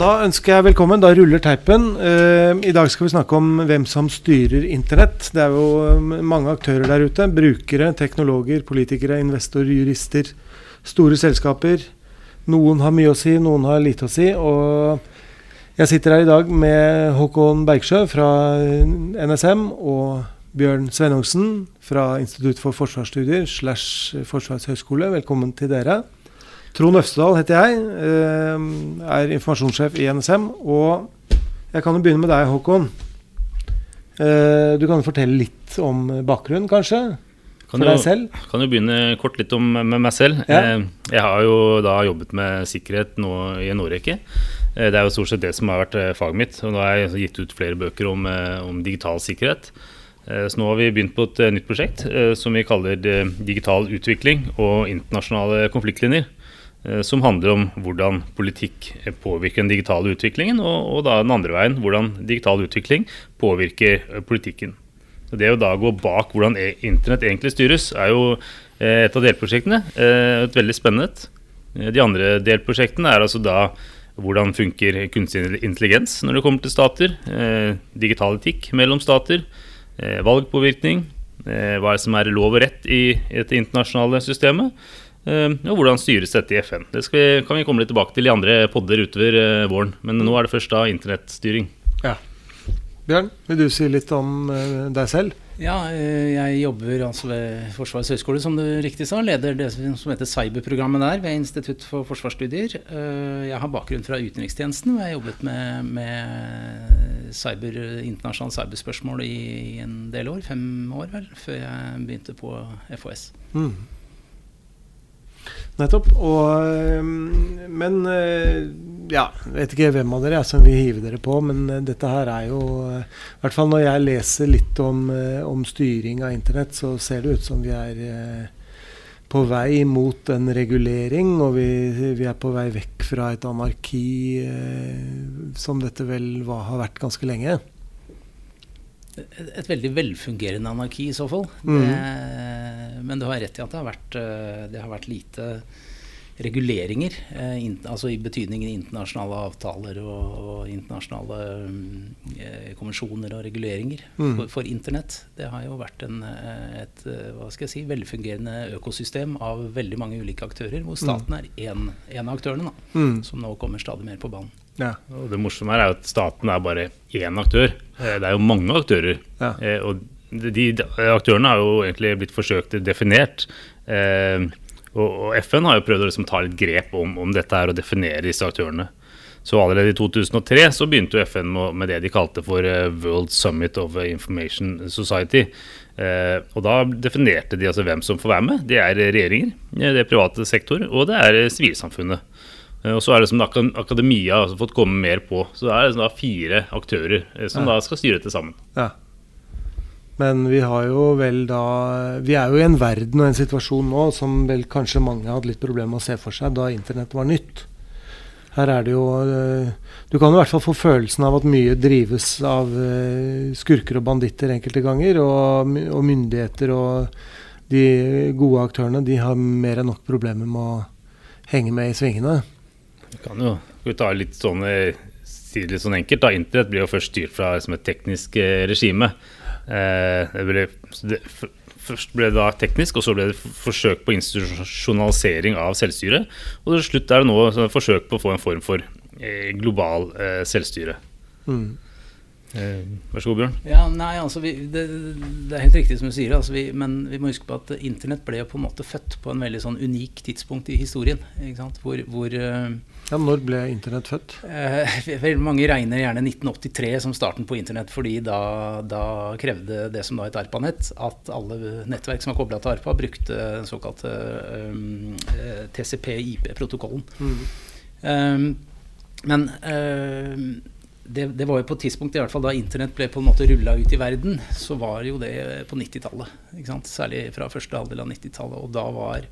Da ønsker jeg velkommen. Da ruller teipen. Uh, I dag skal vi snakke om hvem som styrer Internett. Det er jo um, mange aktører der ute. Brukere, teknologer, politikere, investorer, jurister. Store selskaper. Noen har mye å si, noen har lite å si. Og jeg sitter her i dag med Håkon Bergsjø fra NSM og Bjørn Svennungsen fra Institutt for forsvarsstudier slash Forsvarets høgskole. Velkommen til dere. Trond Øvstedal heter jeg. Eh, er informasjonssjef i NSM. Og jeg kan jo begynne med deg, Håkon. Eh, du kan fortelle litt om bakgrunnen, kanskje? For deg selv? Jeg kan jo begynne kort litt om med meg selv. Ja. Eh, jeg har jo da jobbet med sikkerhet nå i en årrekke. Det er jo stort sett det som har vært faget mitt. Og nå har jeg gitt ut flere bøker om, om digital sikkerhet. Så nå har vi begynt på et nytt prosjekt som vi kaller Digital utvikling og internasjonale konfliktlinjer. Eh, som handler om hvordan politikk påvirker den digitale utviklingen, og, og da den andre veien, hvordan digital utvikling påvirker eh, politikken. Det å da gå bak hvordan e, internett egentlig styres, er jo eh, et av delprosjektene. Et veldig spennende. De andre delprosjektene er altså da hvordan funker kunstig intelligens når det kommer til stater, digital etikk mellom stater, valgpåvirkning, hva er det som er lov og rett i det internasjonale systemet, og hvordan styres dette i FN. Det vi, kan vi komme litt tilbake til i andre podder utover uh, våren. Men nå er det først da internettstyring. Ja. Bjørn, vil du si litt om uh, deg selv? Ja, eh, jeg jobber altså ved Forsvarets høgskole, som du riktig sa. Leder det som heter Cyberprogrammet der ved Institutt for forsvarsstudier. Jeg har bakgrunn fra utenrikstjenesten, og jeg har jobbet med, med cyber, internasjonale cyberspørsmål i, i, en del år. Fem år, vel, før jeg begynte på FHS. Mm. Nettopp. Og, eh, men eh, ja, vet ikke hvem av dere er som vil hive dere på, men eh, dette her er jo I hvert fall når jeg leser litt om, om styring av internett, så ser det ut som vi er på vei mot en regulering, og vi, vi er på vei vekk fra et anarki som dette vel var, har vært ganske lenge et veldig velfungerende anarki i så fall. Mm. Det, men du har rett i at det har vært, eh, det har vært lite reguleringer. Eh, in, altså I betydningen internasjonale avtaler og, og internasjonale um, konvensjoner og reguleringer mm. for, for, internett. Det har jo vært en, et hva skal jeg si, velfungerende økosystem av veldig mange ulike aktører, hvor staten mm. er én av aktørene, da, mm. som nå kommer stadig mer på banen. Ja. Og det morsomme er at staten er bare én aktør. Eh, det er jo mange aktører. Ja. Eh, og de, aktørene har jo egentlig blitt forsøkt definert. Eh, og, FN har jo prøvd å liksom ta litt grep om, om dette her og definere disse aktørene. Så allerede i 2003 så begynte jo FN med, det de kalte for World Summit of Information Society. og da definerte de altså hvem som får være med. Det er regjeringer, det er private sektor og det er sivilsamfunnet. Eh, og så er det som akademia har fått komme mer på. Så det er da fire aktører eh, som ja. da skal styre dette sammen. Ja. Men vi har jo vel da Vi er jo i en verden og en situasjon nå som vel kanskje mange hadde litt problemer med å se for seg da internett var nytt. Her er det jo eh, Du kan i hvert fall få følelsen av at mye drives av skurker og banditter enkelte ganger. Og, og myndigheter og de gode aktørene de har mer enn nok problemer med å henge med i svingene. Vi kan jo vi ta litt sånn, eh, si det litt sånn enkelt. da, Internett blir jo først styrt fra liksom et teknisk eh, regime. Eh, det ble, det, først ble det da teknisk, og så ble det forsøk på institusjonalisering av selvstyret. Og til slutt er det nå forsøk på å få en form for eh, global eh, selvstyre. Mm. Eh, vær så god, Bjørn. Ja, nei, altså vi, det, det, er helt riktig som du sier. Altså vi, men vi må huske på at Internett ble på en måte født på en veldig sånn unik tidspunkt i historien. Hvor, hvor uh, ja, Når ble Internett født? Eh, veldig mange regner gjerne 1983 som starten på Internett, fordi da, da krevde det som da het ARPANET, at alle nettverk som var kobla til ARPA, brukte den såkalte um, TCP-IP-protokollen. Mm. Um, men uh, det, det, var jo på et tidspunkt i hvert fall da internett ble på en måte rulla ut i verden, så var jo det på 90-tallet. Særlig fra første halvdel av 90-tallet. Og da var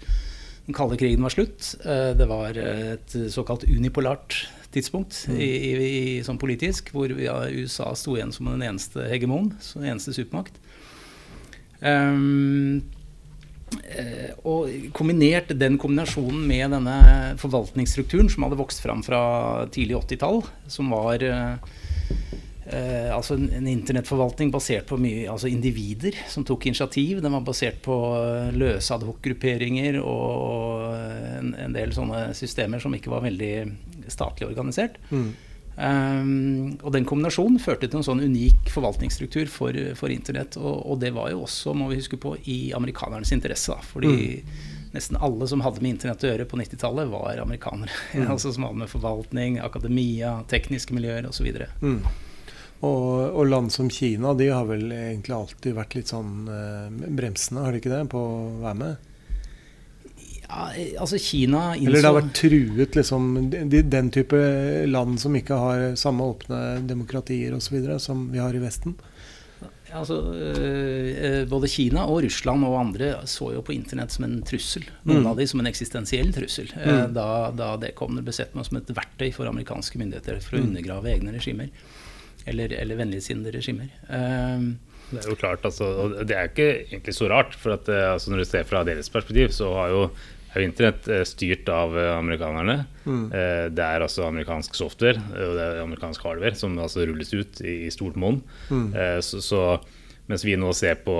den kalde krigen var slutt. Eh, det var et såkalt unipolart tidspunkt mm. i, i, i, sånn politisk, hvor USA sto igjen som den eneste hegemon, den eneste supermakt. Um, og kombinert den kombinasjonen med denne forvaltningsstrukturen som hadde vokst fram fra tidlig 80-tall, som var eh, eh, altså en, en, internettforvaltning basert på mye, altså individer som tok initiativ. Den var basert på eh, løse adhoc-grupperinger og en, en, del sånne systemer som ikke var veldig statlig organisert. Mm. Um, og den kombinasjonen førte til en sånn unik forvaltningsstruktur for, for internett. Og, og, det var jo også, må vi huske på, i amerikanernes interesse. Da, fordi mm. nesten alle som hadde med internett å gjøre på 90-tallet, var amerikanere. Mm. altså Som hadde med forvaltning, akademia, tekniske miljøer osv. Mm. Og, og, land som Kina de har vel egentlig alltid vært litt sånn eh, bremsende, har de ikke det, på å være med? Ja, altså Kina innså Eller det har vært truet, liksom, de, den type land som ikke har samme åpne demokratier osv. som vi har i Vesten? Altså, øh, både Kina og Russland og andre så jo på internett som en trussel. Noen mm. av de som en eksistensiell trussel. Eh, mm. Da, da, det kom, det ble sett på som et verktøy for amerikanske myndigheter for å mm. undergrave egne regimer. Eller, eller vennligsinnede regimer. Uh, det er jo klart, altså, og det er ikke egentlig så rart. For at, altså, når du ser fra deres perspektiv, så har jo er jo internett eh, styrt av eh, amerikanerne. Mm. Eh, det er altså amerikansk software og det er amerikansk hardware som altså rulles ut i stort monn. Mm. Så, så, mens vi nå ser på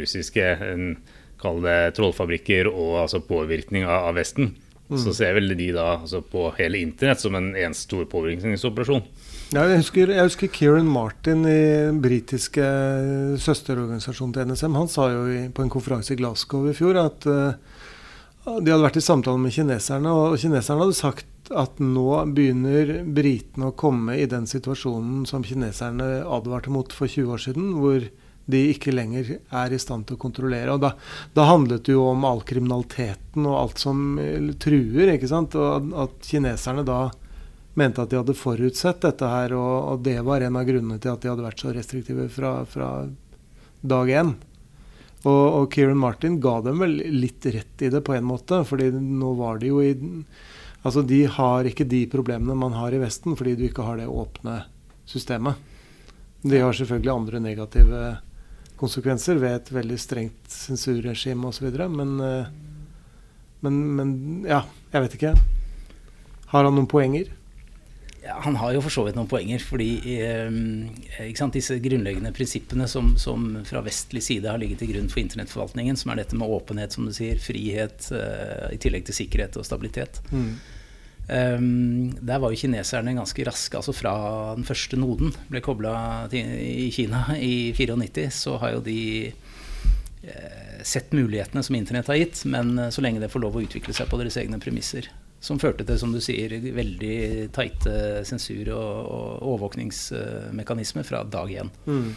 russiske kall det trollfabrikker og altså påvirkning av, Vesten, mm. så ser vel de da altså på hele internett som en eneste stor påvirkningsoperasjon. Ja, jeg, husker, jeg husker Kieran Martin i den britiske søsterorganisasjonen til NSM. Han sa jo i, på en konferanse i Glasgow i fjor at uh, de hadde vært i samtale med kineserne, og kineserne hadde sagt at nå begynner britene å komme i den situasjonen som kineserne advarte mot for 20 år siden, hvor de ikke lenger er i stand til å kontrollere. Og da, da handlet det jo om all kriminaliteten og alt som truer. ikke sant? Og at kineserne da mente at de hadde forutsett dette her, og, og det var en av grunnene til at de hadde vært så restriktive fra, fra dag én. Og, og Kieran Martin ga dem vel litt rett i det på en måte. fordi nå var de jo i Altså, de har ikke de problemene man har i Vesten, fordi du ikke har det åpne systemet. De har selvfølgelig andre negative konsekvenser ved et veldig strengt sensurregime osv. Men, eh, men, men ja, jeg vet ikke. Har han noen poenger? Han har jo for så vidt noen poenger. fordi eh, sant, Disse grunnleggende prinsippene som, som, fra vestlig side har ligget til grunn for internettforvaltningen, som er dette med åpenhet, som du sier, frihet, eh, i tillegg til sikkerhet og stabilitet. Mm. Um, der var jo kineserne ganske raske. altså Fra den første noden ble kobla i Kina i 94, så har jo de eh, sett mulighetene som internett har gitt, men så lenge det får lov å utvikle seg på deres egne premisser. Som førte til, som du sier, veldig tighte sensur- og, og overvåkningsmekanismer fra dag én. Mm.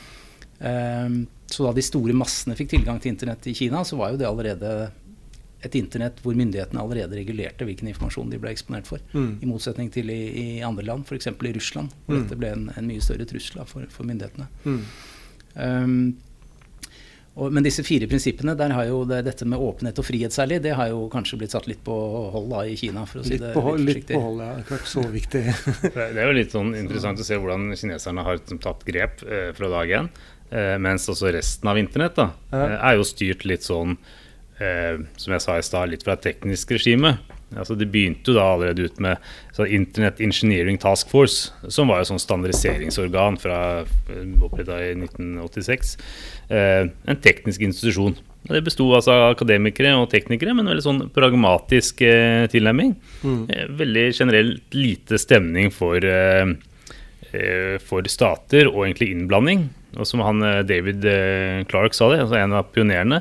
Um, så da de store massene fikk tilgang til internett i Kina, så var jo det allerede et internett hvor myndighetene allerede regulerte hvilken informasjon de ble eksponert for. Mm. I motsetning til i, i andre land, f.eks. i Russland, hvor mm. dette ble en, en, mye større trussel for, for myndighetene. Um, og, men disse fire prinsippene, der har jo det, dette med åpenhet og frihet særlig, det har jo kanskje blitt satt litt på hold da i Kina. for å si litt det på, hold, litt på hold, ja. Det ikke så viktig. det er jo litt sånn interessant å se hvordan kineserne har tatt grep eh, fra dag én. Eh, mens også resten av internett da, ja. eh, er jo styrt litt sånn, eh, som jeg sa i stad, litt fra et teknisk regime. Altså de begynte jo da allerede ut med Internet Engineering Task Force, som var et sånn standardiseringsorgan fra eh, oppretta i 1986. Eh, en teknisk institusjon. Det besto altså av akademikere og teknikere, men veldig sånn pragmatisk eh, tilnærming. Mm. Eh, veldig generelt lite stemning for, eh, eh, for stater og egentlig innblanding. Og som han David Clark sa det, altså en av pionerene.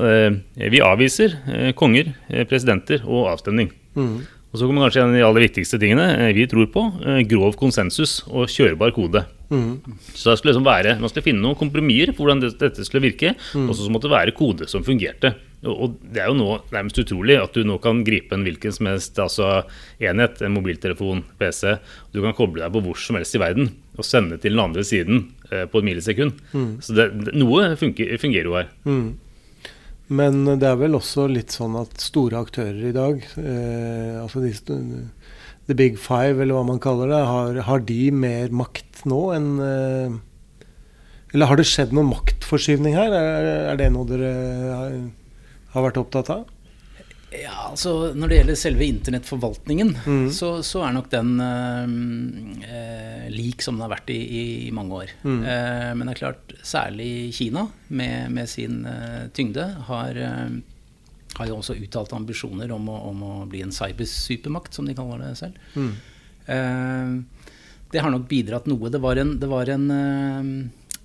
Eh, vi avviser eh, konger, eh, presidenter og avstemning. Mm. Og så kommer kanskje en av de aller viktigste tingene vi tror på. Grov konsensus og kjørbar kode. Mm. Så det skulle liksom være, Man skulle finne noen kompromisser for hvordan dette skulle virke. Mm. Og så måtte det være kode som fungerte. Og Det er jo nå nærmest utrolig at du nå kan gripe en hvilken som helst altså enhet, en mobiltelefon, PC. Du kan koble deg på hvor som helst i verden og sende til den andre siden på et millisekund. Mm. Så det, noe funker, fungerer jo her. Mm. Men det er vel også litt sånn at store aktører i dag, eh, altså de, The Big Five, eller hva man kaller det, har, har de mer makt nå enn eh, Eller har det skjedd noen maktforskyvning her? Er, er, det noe dere har, har vært opptatt av? Ja, altså Når det gjelder selve internettforvaltningen, mm. så, så, er nok den eh, lik som den har vært i, i mange år. Mm. Eh, men det er klart, særlig Kina, med, med sin eh, tyngde, har, eh, har, jo også uttalt ambisjoner om å, om å bli en cybersupermakt, som de kaller det selv. Mm. Eh, det har nok bidratt noe. Det var en, det var en eh,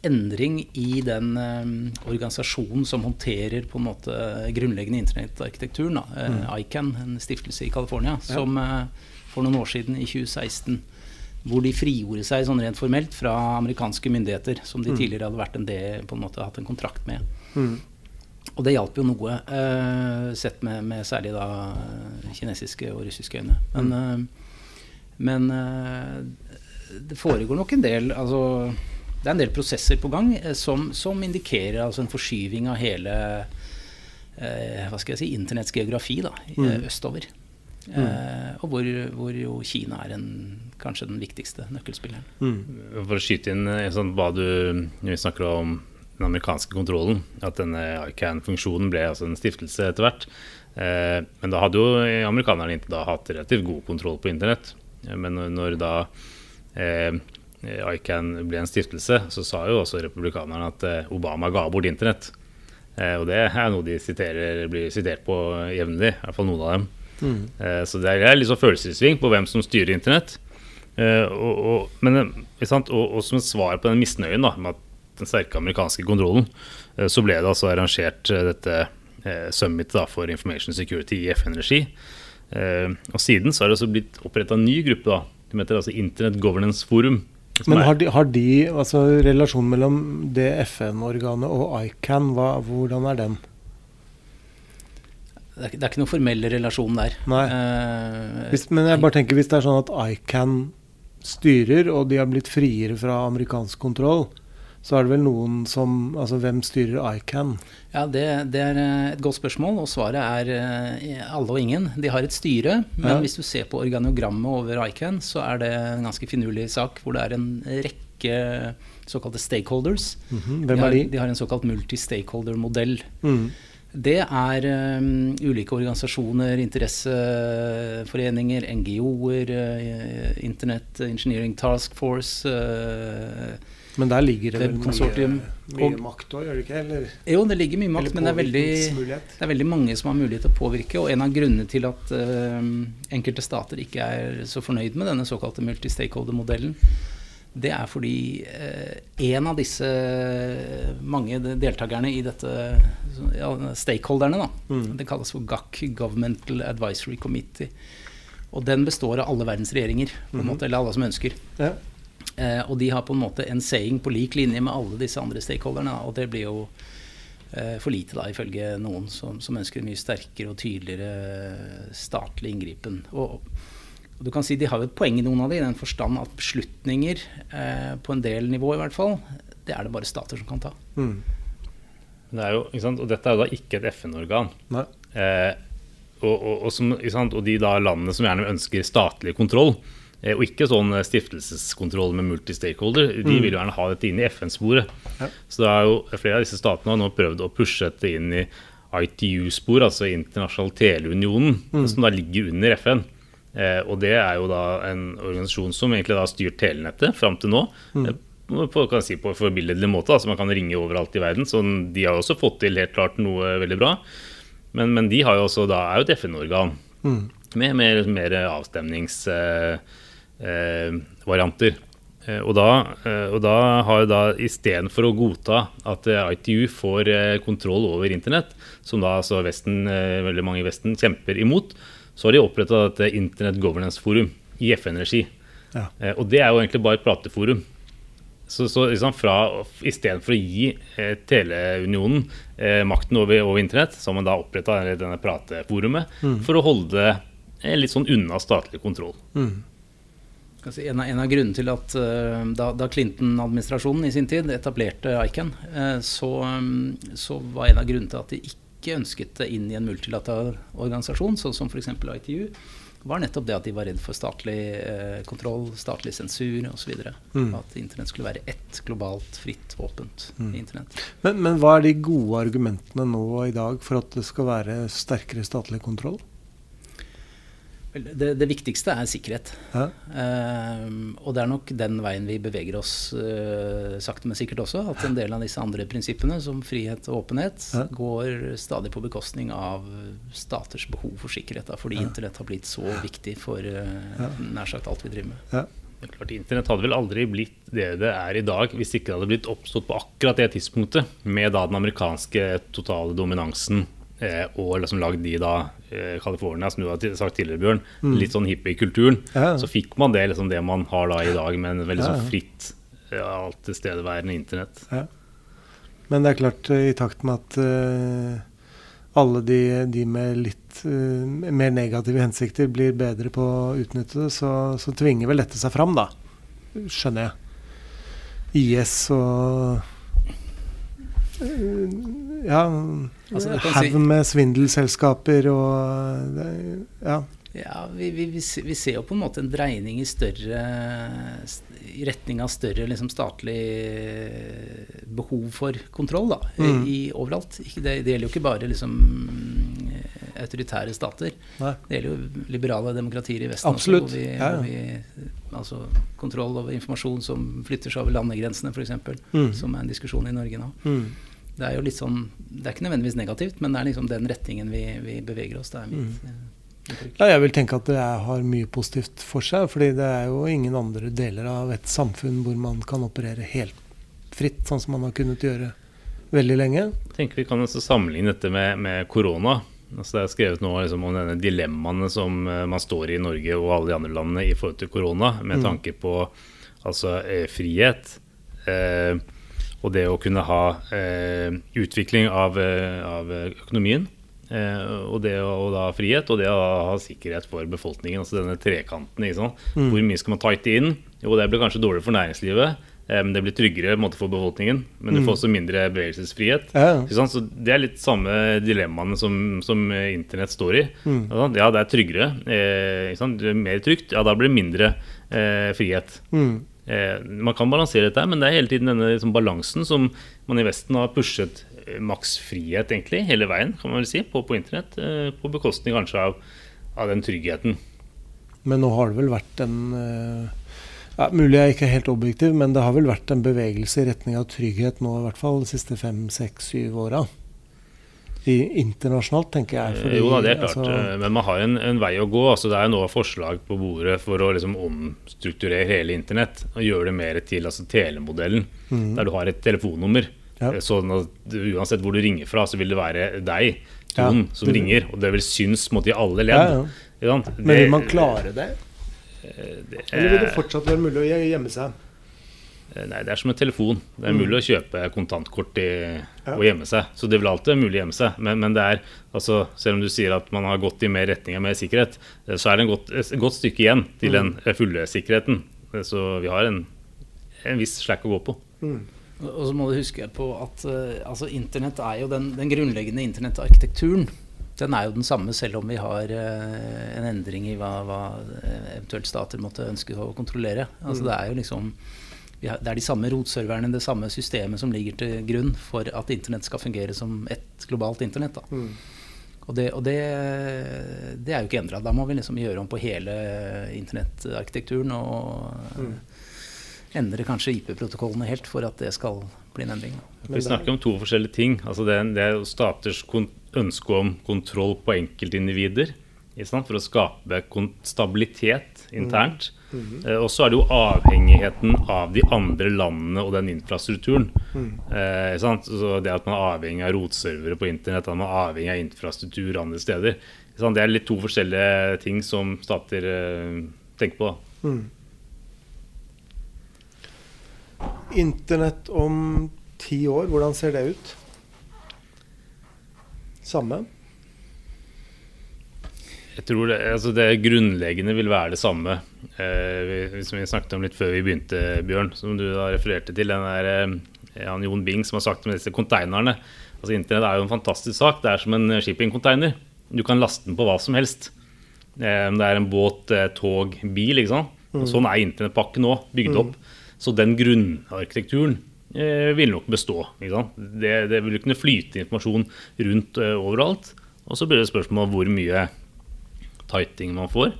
endring i den um, organisasjonen som håndterer på en måte grunnleggende internettarkitekturen. Uh, mm. ICAN, en stiftelse i California, som uh, for noen år siden, i 2016, hvor de frigjorde seg sånn rent formelt fra amerikanske myndigheter, som de mm. tidligere hadde vært en del, på en måte hatt en kontrakt med. Mm. Og det hjalp jo noe, eh, sett med, med, særlig da kinesiske og russiske øyne. Men, men det foregår nok en del altså det er en del prosesser på gang eh, som, som indikerer altså en forskyving av hele eh, hva skal jeg si, internetts geografi da, mm. Eh, østover. Mm. Eh, og hvor, hvor, jo Kina er en, kanskje den viktigste nøkkelspilleren. Mm. For å skyte inn sånn, hva du Når vi snakker om den amerikanske kontrollen, at denne ICAN-funksjonen ble altså en stiftelse etter hvert. Eh, men da hadde jo amerikanerne da hatt relativt god kontroll på internett. Men når da eh, ICAN ble en stiftelse, så sa jo også republikanerne at eh, Obama ga bort internett. Eh, og det er noe de siterer, blir sitert på jevnlig, i hvert fall noen av dem. Mm. Eh, så det er litt sånn følelsessving på hvem som styrer internett. Og, og, men, og, og, som et svar på den misnøyen da, med den sterke amerikanske kontrollen, så ble det altså arrangert dette summit da, for information security i FN-regi. Og siden så har det også blitt oppretta en ny gruppe, da, som heter altså Internet Governance Forum. Men har de, har de, altså relasjonen mellom det FN-organet og ICAN, hva, hvordan er den? Det er, det er, ikke noen formell relasjon der. Nei. Uh, hvis, men jeg bare tenker hvis det er sånn at ICAN styrer, og de har blitt friere fra amerikansk kontroll, så er det vel noen som Altså hvem styrer ICAN? Ja, det, det, er eh, et godt spørsmål, og svaret er eh, alle og ingen. De har et styre, men ja. hvis du ser på organogrammet over ICAN, så er det en ganske finurlig sak hvor det er en rekke såkalte stakeholders. Mm -hmm. Hvem er de? De har en såkalt multi-stakeholder-modell. Mm. Det er um, ulike organisasjoner, interesseforeninger, NGO-er, uh, Internet Engineering Task Force. Uh, men der ligger det, det konsortium. mye, mye makt òg, gjør det ikke? Eller, jo, det ligger mye makt, men det er, veldig, det er, veldig, mange som har mulighet til å påvirke. Og en av grunnene til at uh, enkelte stater ikke er så fornøyd med denne såkalte multi-stakeholder-modellen, det er fordi uh, en av disse mange deltakerne i dette ja, stakeholderne, da, mm. det kalles for GAC, Governmental Advisory Committee. Og den består av alle verdens regjeringer, på en mm. måte, eller alle som ønsker. Ja. Eh, og de har på en måte en saying på lik linje med alle disse andre stakeholderne. Og det blir jo eh, for lite, da, ifølge noen som, som ønsker en mye sterkere og tydeligere statlig inngripen. Og, og, du kan si De har jo et poeng i noen av det, i den forstand at beslutninger, eh, på en del nivå i hvert fall, det er det bare stater som kan ta. Mm. Det er jo, og dette er jo da ikke et FN-organ. Eh, og, og, og, som, og, de da landene som gjerne ønsker statlig kontroll, Eh, og ikke sånn eh, stiftelseskontroll med multi-stakeholder. De mm. vil jo gjerne ha dette inn i FN-sporet. Ja. Så det er jo flere av disse statene har nå prøvd å pushe dette inn i ITU-spor, altså Internasjonal teleunionen, mm. som da ligger under FN. Eh, og det er jo da en organisasjon som egentlig har styrt telenettet fram til nå. Mm. Eh, på, kan si, på forbilledlig måte, altså man kan ringe overalt i verden. Så de har også fått til helt klart noe veldig bra. Men, men de har jo også, da er jo et FN-organ mm. med mer, mer avstemnings... Eh, Eh, varianter. Eh, og da, eh, og da har da istedenfor å godta at ITU får kontroll over internett, som da altså Vesten, veldig mange i Vesten kjemper imot, så har de oppretta dette Internet Governance Forum i FN-regi. Ja. Og det er jo egentlig bare et prateforum. Så, så liksom fra, Istedenfor å gi eh, Teleunionen eh, makten over, over, internett, så har man da oppretta denne prateforumet mm. for å holde det eh, litt sånn unna statlig kontroll. Mm. En av, en av, grunnene til at uh, da, da Clinton-administrasjonen i sin tid etablerte ICAN, uh, så, um, så, var en av grunnene til at de ikke ikke ønsket det inn i en multilateral organisasjon, sånn som f.eks. ITU, var nettopp det at de var redd for statlig eh, kontroll, statlig sensur osv. Mm. At internett skulle være ett globalt, fritt, åpent mm. internett. Men, men hva er de gode argumentene nå i dag for at det skal være sterkere statlig kontroll? Det, det, viktigste er sikkerhet. Ja. Uh, og det er nok den veien vi beveger oss uh, sakte, men sikkert også. At en del av disse andre prinsippene, som frihet og åpenhet, ja. går stadig på bekostning av staters behov for sikkerhet. Da, fordi ja. internett har blitt så viktig for uh, nær sagt alt vi driver med. Det er klart, Internett hadde vel aldri blitt det det er i dag hvis ikke det hadde blitt oppstått på akkurat det tidspunktet, med da den amerikanske totale dominansen og liksom lagd i da eh, California, som du har sagt tidligere, Bjørn, mm. litt sånn hippiekulturen, ja. så fikk man det, liksom det man har da i dag, med en veldig sånn fritt, ja, alt tilstedeværende internett. Ja. Men det er klart, eh, i takt med at uh, alle de, de, med litt uh, mer negative hensikter blir bedre på å utnytte det, så, så tvinger vel dette seg fram, da. Skjønner jeg. IS og ja, altså, haug med svindelselskaper og Ja. ja vi, vi, vi, ser jo på en måte en dreining i større i retning av større liksom, statlig behov for kontroll da, mm. i, overalt. Det, det, gjelder jo ikke bare liksom, autoritære stater. Nei. Det gjelder jo liberale demokratier i Vesten Absolutt. også. Vi, ja, ja. Altså kontroll over informasjon som flytter seg over landegrensene, f.eks. Mm. Som er en diskusjon i Norge nå. Mm det er jo litt sånn Det er ikke nødvendigvis negativt, men det er liksom den retningen vi, vi beveger oss. Det er mitt mm. Eh, ja, jeg vil tenke at det har mye positivt for seg. fordi det er jo ingen andre deler av et samfunn hvor man kan operere helt fritt, sånn som man har kunnet gjøre veldig lenge. Jeg tenker Vi kan også sammenligne dette med, med korona. Altså det er skrevet nå liksom om denne dilemmaene som eh, man står i i Norge og alle de andre landene i forhold til korona, med mm. tanke på altså, eh, frihet. Eh, og det å kunne ha eh, utvikling av, eh, av økonomien. Eh, og det å da frihet og det å ha sikkerhet for befolkningen. Altså denne trekanten. Mm. Hvor mye skal man tighte inn? Jo, det blir kanskje dårlig for næringslivet. Eh, men det blir tryggere måte, for befolkningen. Men du får mm. også mindre bevegelsesfrihet. Ja. Så Det er litt samme dilemmaene som, som internett står i. Mm. Ja, det er tryggere. Eh, det er mer trygt. Ja, da blir det mindre eh, frihet. Mm. Eh, man kan balansere dette, men det er hele tiden denne liksom, balansen som man i Vesten har pushet maks frihet egentlig, hele veien kan man vel si, på, på internett. Eh, på bekostning kanskje av, av, den tryggheten. Men nå har det vel vært en ja, Mulig jeg ikke er helt objektiv, men det har vel vært en bevegelse i retning av trygghet nå i hvert fall de siste fem, seks, syv åra internasjonalt, tenker jeg. Fordi, jo da, det er klart. Altså, eh, men man har en, en, vei å gå. Altså, det er nå forslag på bordet for å liksom, omstrukturere hele internett. Og gjøre det mer til altså, telemodellen, mm. der du har et telefonnummer. Ja. Eh, sånn at uansett hvor du ringer fra, så vil det være deg, Ton, ja, som ringer. Og det vil synes måtte, i alle ledd. Ja, men vil man klare det? Eh, er, Eller vil det fortsatt være mulig å gjemme seg? Eh, nei, det er som en telefon. Det er mm. mulig å kjøpe kontantkort i, ja. og gjemme seg. Så det vil alltid være mulig å gjemme seg. Men, men, det er, altså, selv om du sier at man har gått i mer retning av mer sikkerhet, eh, så er det godt, et godt stykke igjen til mm. den eh, fulle sikkerheten. Så vi har en, en viss slack å gå på. Mm. Og så må du huske på at altså, internett er jo den, den grunnleggende internettarkitekturen. Den er jo den samme selv om vi har uh, en endring i hva, hva eventuelt stater måtte ønske å kontrollere. Altså, mm. det er jo liksom det er de samme rotserverne, det samme systemet som ligger til grunn for at internett skal fungere som et globalt internett. Mm. Og, det, og det, det, er jo ikke endra. Da må vi liksom gjøre om på hele internettarkitekturen og mm. endre kanskje IP-protokollene helt for at det skal bli en endring. Vi snakker om to forskjellige ting. Altså det, det er staters ønske om kontroll på enkeltindivider for å skape stabilitet internt. Mm. Mm -hmm. og så er det jo avhengigheten av de andre landene og den infrastrukturen. Mm. Eh, så Det at man er avhengig av rotservere på internett, at man er avhengig av infrastruktur andre steder. Det er litt to forskjellige ting som stater eh, tenker på. Mm. Internett om ti år, hvordan ser det ut? Samme? Jeg tror det, altså det, grunnleggende vil være det samme. Eh, som vi snakket om litt før vi begynte, Bjørn. Som du da refererte til. Den der, eh, Jon Bing som har sagt om disse konteinerne. Altså Internett er jo en fantastisk sak. Det er som en shippingcontainer. Du kan laste den på hva som helst. Eh, det er en båt, eh, tog, bil. ikke sant? Og mm. sånn er internettpakken nå, bygd mm. opp. Så den grunnarkitekturen eh, vil nok bestå. Det, det, vil kunne flyte informasjon rundt eh, overalt. Og så blir det spørsmål om hvor mye tighting man får.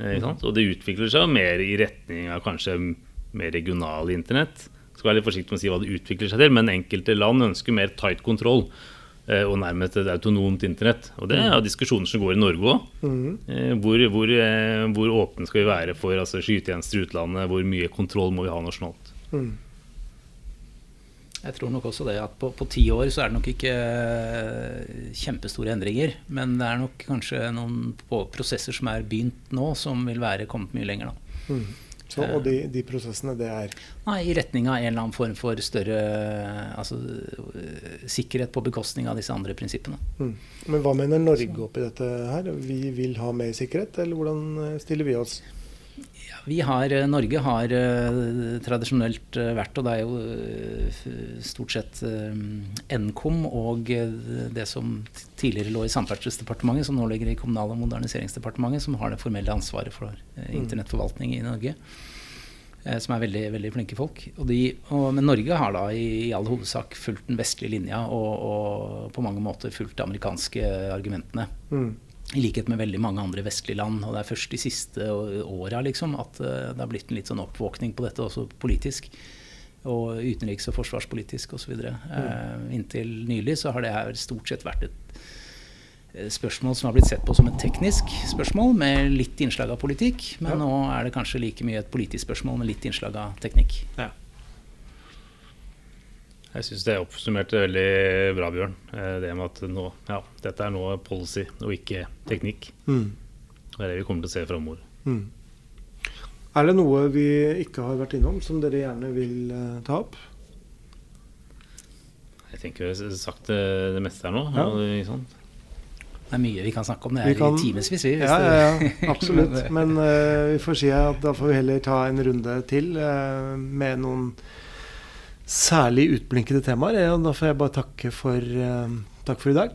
Eh. Og det utvikler seg mer i retning av kanskje mer regional internett skal være litt forsiktig med å si hva det utvikler seg til, men enkelte land ønsker mer tight kontroll eh, og nærmest et autonomt internett. Og Det er diskusjoner som går i Norge òg. Mm. Eh, hvor, hvor, eh, hvor, åpne skal vi være for altså, skytjenester i utlandet? Hvor mye kontroll må vi ha nasjonalt? Mm. Jeg tror nok også det at på, ti år så er det nok ikke kjempestore endringer. Men det er nok kanskje noen prosesser som er begynt nå, som vil være kommet mye lenger. da. Mm. Så, og de, de, prosessene, det er Nei, I retning av en eller annen form for større altså, sikkerhet på bekostning av disse andre prinsippene. Mm. Men hva mener Norge oppi dette her? Vi vil ha mer sikkerhet, eller hvordan eh, stiller vi oss? Vi har, eh, Norge har uh, tradisjonelt uh, vært, og det er jo stort sett Nkom og det som tidligere lå i Samferdselsdepartementet, som nå ligger i Kommunal- og moderniseringsdepartementet, som har det formelle ansvaret for mm. internettforvaltning i Norge. Som er veldig, veldig flinke folk. Og de, og, men Norge har da i, i all hovedsak fulgt den vestlige linja og, og på mange måter fulgt de amerikanske argumentene. Mm. I likhet med veldig mange andre vestlige land. Og det er først de siste åra liksom, at eh, det har blitt en litt sånn oppvåkning på dette, også politisk. Og utenriks- og forsvarspolitisk osv. Mm. Uh, inntil nylig så har det her stort sett vært et eh, spørsmål som har blitt sett på som et teknisk spørsmål med litt innslag av politikk. Men ja. nå er det kanskje like mye et politisk spørsmål med litt innslag av teknikk. Ja. Jeg syns det oppsummerte veldig bra, Bjørn. Eh, det med at nå, ja, dette er nå policy og ikke teknikk. Mm. Det er det vi kommer til å se framover. Mm. Er det noe vi ikke har vært innom, som dere gjerne vil uh, ta opp? Jeg tenker vi har sagt det, det meste her nå. Ja. Sånn. Det er mye vi kan snakke om. Det er kan, i timevis. Ja, ja, ja, absolutt. Men uh, vi får si at da får vi heller ta en runde til uh, med noen særlig utblinkede temaer. Da får jeg bare takke for, uh, takk for i dag.